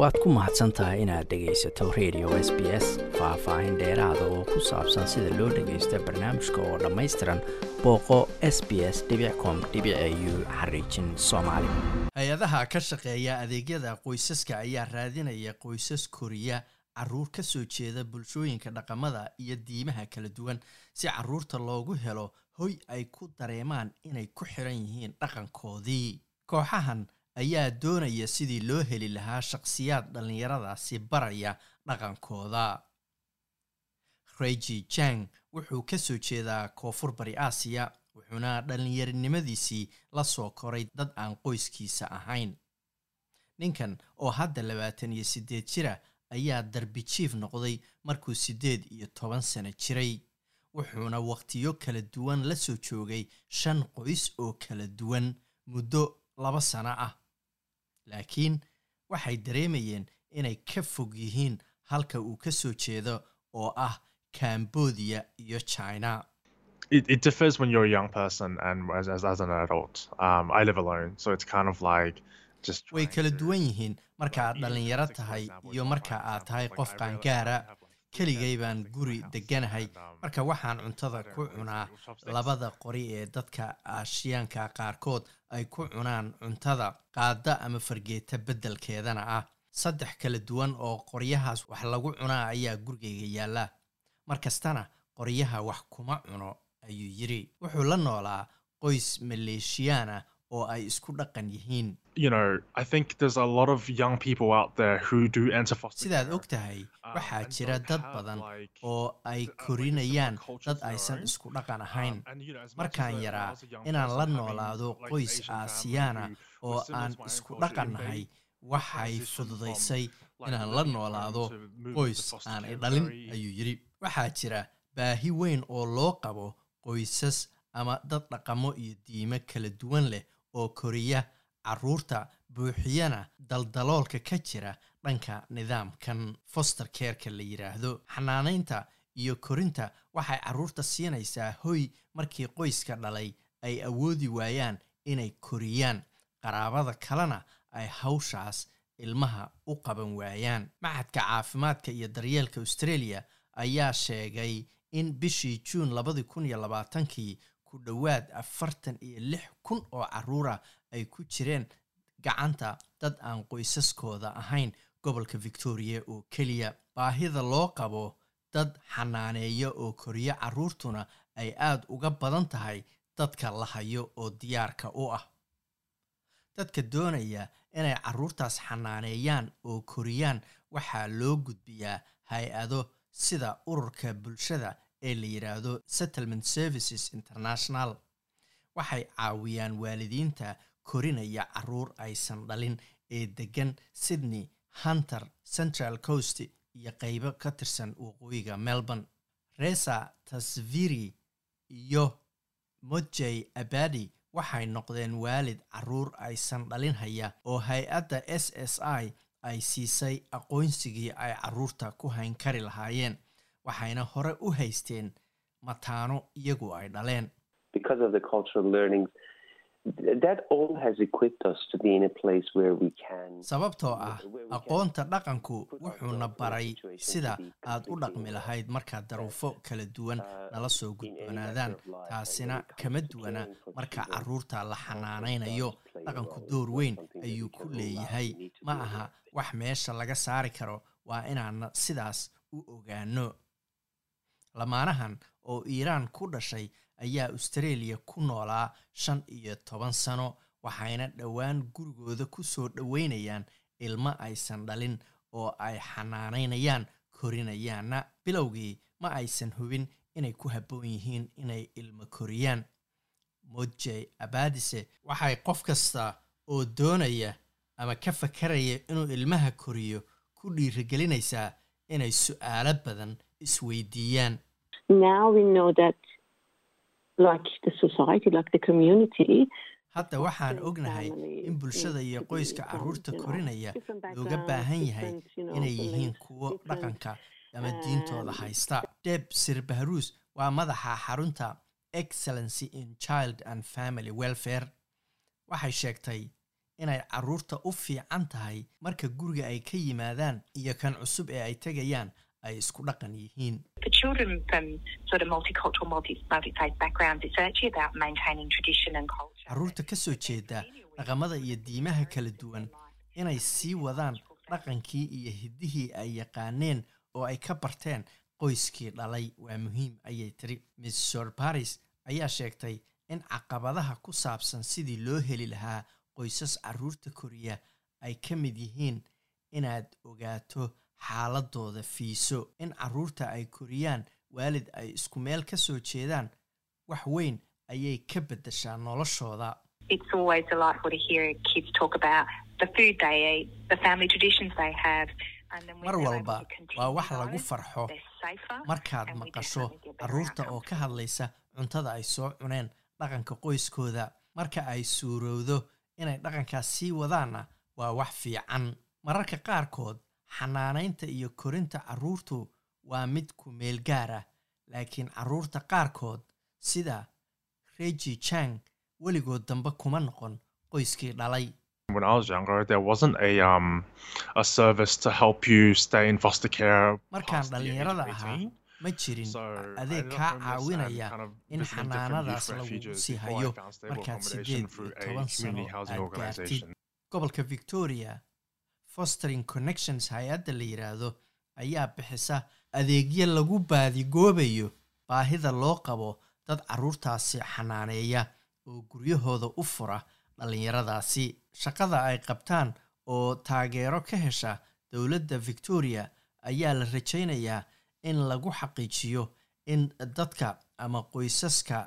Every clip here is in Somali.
waad ku mahadsan tahay inaad dhegaysato radio s b s faah-faahin dheeraada oo ku saabsan sida loo dhagaysto barnaamijka oo dhammaystiran booqo s b s com u xariijin soomaali. Hay'adaha ka shaqeeya adeegyada qoysaska ayaa raadinaya qoysas koriya carruur ka soo jeeda bulshooyinka dhaqamada iyo diimaha kala duwan. Si carruurta loogu helo hoy ay ku dareemaan inay ku xiran yihiin dhaqankoodii. Kooxahan ayaa doonaya sidii loo heli lahaa shaqsiyaad dhallinyaradaasi baraya dhaqankooda. Reji jang wuxuu ka soo jeedaa koonfur bari aasiya wuxuuna dhallinyarinimadiisii la soo koray dad aan qoyskiisa ahayn. Ninkan oo hadda labaatan iyo siddeed jira ayaa darbi jiif noqday markuu siddeed iyo toban sano jiray wuxuuna wakhtiyo kala duwan la soo joogay shan qoys oo kala duwan muddo laba sano ah laakiin waxay dareemayeen inay ka fog yihiin halka uu ka soo jeedo oo ah cambodia iyo china it, it differs when you're a young person and as, as, as an adult. Um, I live alone, so it's kind of like just. way kala duwan yihiin marka aad dhallinyaro tahay iyo marka aad tahay qof qaangaara keligay baan guri deganahay um, marka waxaan cuntada ku cunaa labada qori ee dadka aashiyaanka qaarkood ay ku cunaan cuntada qaada ama fargeeta beddelkeedana ah. Saddex kala duwan oo qoryahaas wax lagu cunaa ayaa gurigayga yaalla mar kastana qoryaha wax kuma cuno ayuu yidhi. Wuxuu la noolaa qoys maleeshiyaana oo ay isku dhaqan yihiin. You know, I think there's a lot of young people out there who do enter foster sidaad og tahay waxaa and jira dad badan oo ay uh, korinayaan dad aysan isku dhaqan Um, ahayn. markaan yaraa inaan la noolaado qoys aasiyaana oo aan isku culture, dhaqan and they nahay waxay fududaysay inaan la noolaado qoys into foster aan i care dhalin ayuu yidhi. Waxaa jira baahi weyn oo loo qabo qoysas ama dad dhaqamo iyo diimo kala duwan leh oo koriya carruurta buuxiyana daldaloolka ka jira dhanka nidaamkan foster careka la yidhaahdo xanaanaynta iyo korinta waxay carruurta siinaysaa hoy markii qoyska dhalay ay awoodi waayaan inay koriyaan. Qaraabada kalena ay hawshaas ilmaha u qaban waayaan. Maxadka caafimaadka iyo daryeelka australia ayaa sheegay in bishii juun labadi kun iyo labaatankii ku dhowaad afartan iyo lix kun oo caruura ay ku jireen gacanta dad aan qoysaskooda ahayn gobolka victoria oo keliya. Baahida loo qabo dad xanaaneeya oo koriyo caruurtuna ay aada uga badan tahay dadka la hayo oo diyaarka u ah. Dadka doonaya inay caruurtaas xanaaneeyaan oo koriyaan waxaa loo gudbiyaa hay'ado sida ururka bulshada ee la yidhaahdo settlement services international. Waxay caawiyaan waalidiinta korinaya carruur aysan dhalin ee degan sydney hunter central coast iyo qeybo ka tirsan waqooyiga melbourne. Resa tasviri iyo mojey abadi waxay noqdeen waalid carruur aysan dhalin haya oo hay'adda s s i ay siisay aqoonsigii ay carruurta ku hayn kari lahaayeen waxayna hore u haysteen mataano iyagu ay dhaleen sababtoo ah aqoonta dhaqanku wuxuuna baray sida aad u dhaqmi lahayd markaad daruufo kala duwan uh, nala soo gudboonaadaan taasina kama duwana marka carruurta la culture xanaanaynayo dhaqanku door weyn ayuu ku leeyahay. ma aha wax meesha laga saari karo waa inaan sidaas u ogaano. Lamaanahan oo iiraan ku dhashay ayaa australia ku noolaa shan iyo toban sano waxayna dhowaan gurigooda ku soo dhoweynayaan ilmo aysan dhalin oo ay xanaanaynayaan korinayaanna bilowgii ma aysan hubin inay ku habboon yihiin inay ilmo koriyaan. Mojey abadise waxay qof kasta oo doonaya ama ka fakaraya inuu ilmaha koriyo ku dhiirigelinaysaa inay su'aalo badan isweydiiyaan like the society like the community. Hadda waxaan ognahay in bulshada iyo qoyska carruurta korinaya looga baahan yahay inay yihiin kuwo dhaqanka ama diintooda haysta. Deb sirbaharuus waa madaxa xarunta excellency in child and family welfare. Waxay sheegtay inay carruurta u fiican tahay marka guriga ay ka yimaadaan iyo kan cusub ee ay tegayaan ay isku dhaqan yihiin children from sort of multicultural, multi multi-faith backgrounds, it's actually about maintaining tradition and culture. carruurta ka soo jeeda dhaqamada iyo diimaha kala duwan inay sii wadaan dhaqankii iyo hiddihii ay yaqaaneen oo ay ka barteen qoyskii dhalay waa muhiim ayay tiri miss shor baris ayaa sheegtay in caqabadaha ku saabsan sidii loo heli lahaa qoysas carruurta koriya ay ka mid yihiin inaad ogaato xaaladooda fiiso in carruurta ay koriyaan waalid ay isku meel ka soo jeedaan wax weyn ayay ka beddeshaa noloshooda. Mar walba waa wax lagu farxo. Markaad maqasho carruurta oo ka hadlaysa cuntada ay soo cuneen dhaqanka qoyskooda. Marka ay suurowdo inay dhaqankaas sii wadaanna waa wax fiican. Mararka qaarkood xanaanaynta iyo korinta carruurtu waa mid ku meel gaar ah laakiin carruurta qaarkood sida regi jang weligood dambe kuma noqon qoyskii dhalay. Um markaan dhallinyarada ahaa 18. ma jirin adeeg kaa and caawinaya in xanaanadaas youth lagu refuges sii hayo markaad sideed iyo toban sano aad gaartid gobolka victoria fostering connections hay'adda la yidhaahdo ayaa bixisa adeegyo lagu baadigoobayo baahida loo qabo dad carruurtaasi xanaaneeya oo guryahooda u fura dhallinyaradaasi shaqada ay qabtaan oo taageero ka hesha dowladda victoria ayaa la rajaynayaa in lagu xaqiijiyo in dadka ama qoysaska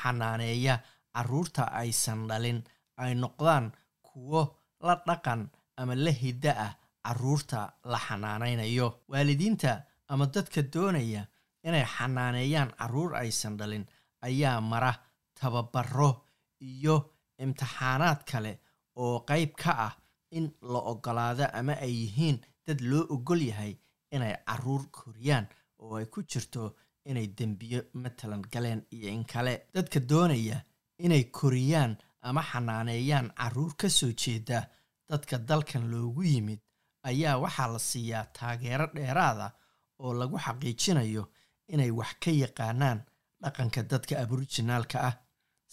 xanaaneeya carruurta aysan dhalin ay noqdaan kuwo la dhaqan ama la hidda ah carruurta la xanaanaynayo waalidiinta ama dadka doonaya inay xanaaneeyaan carruur aysan dhalin ayaa mara tababaro iyo imtixaanaad kale oo qayb ka ah in la ogolaado ama ay yihiin dad loo ogol yahay inay carruur koriyaan oo ay ku jirto inay dembiyo matalan galeen iyo in kale. Dadka doonaya inay koriyaan ama xanaaneeyaan carruur ka soo jeeda dadka dalkan loogu yimid ayaa waxaa la siiyaa taageero dheeraada oo lagu xaqiijinayo inay wax ka yaqaanaan dhaqanka dadka aborijinaalka ah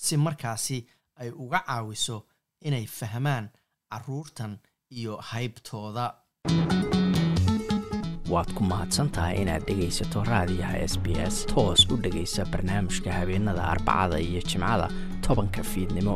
si markaasi ay uga caawiso inay fahmaan carruurtan iyo haybtooda. Waad ku mahadsantahay inaad dhegaysato raadiyaha s b s toos u dhegaysa barnaamijka habeenada arbacada iyo jimcada tobanka fiidnimo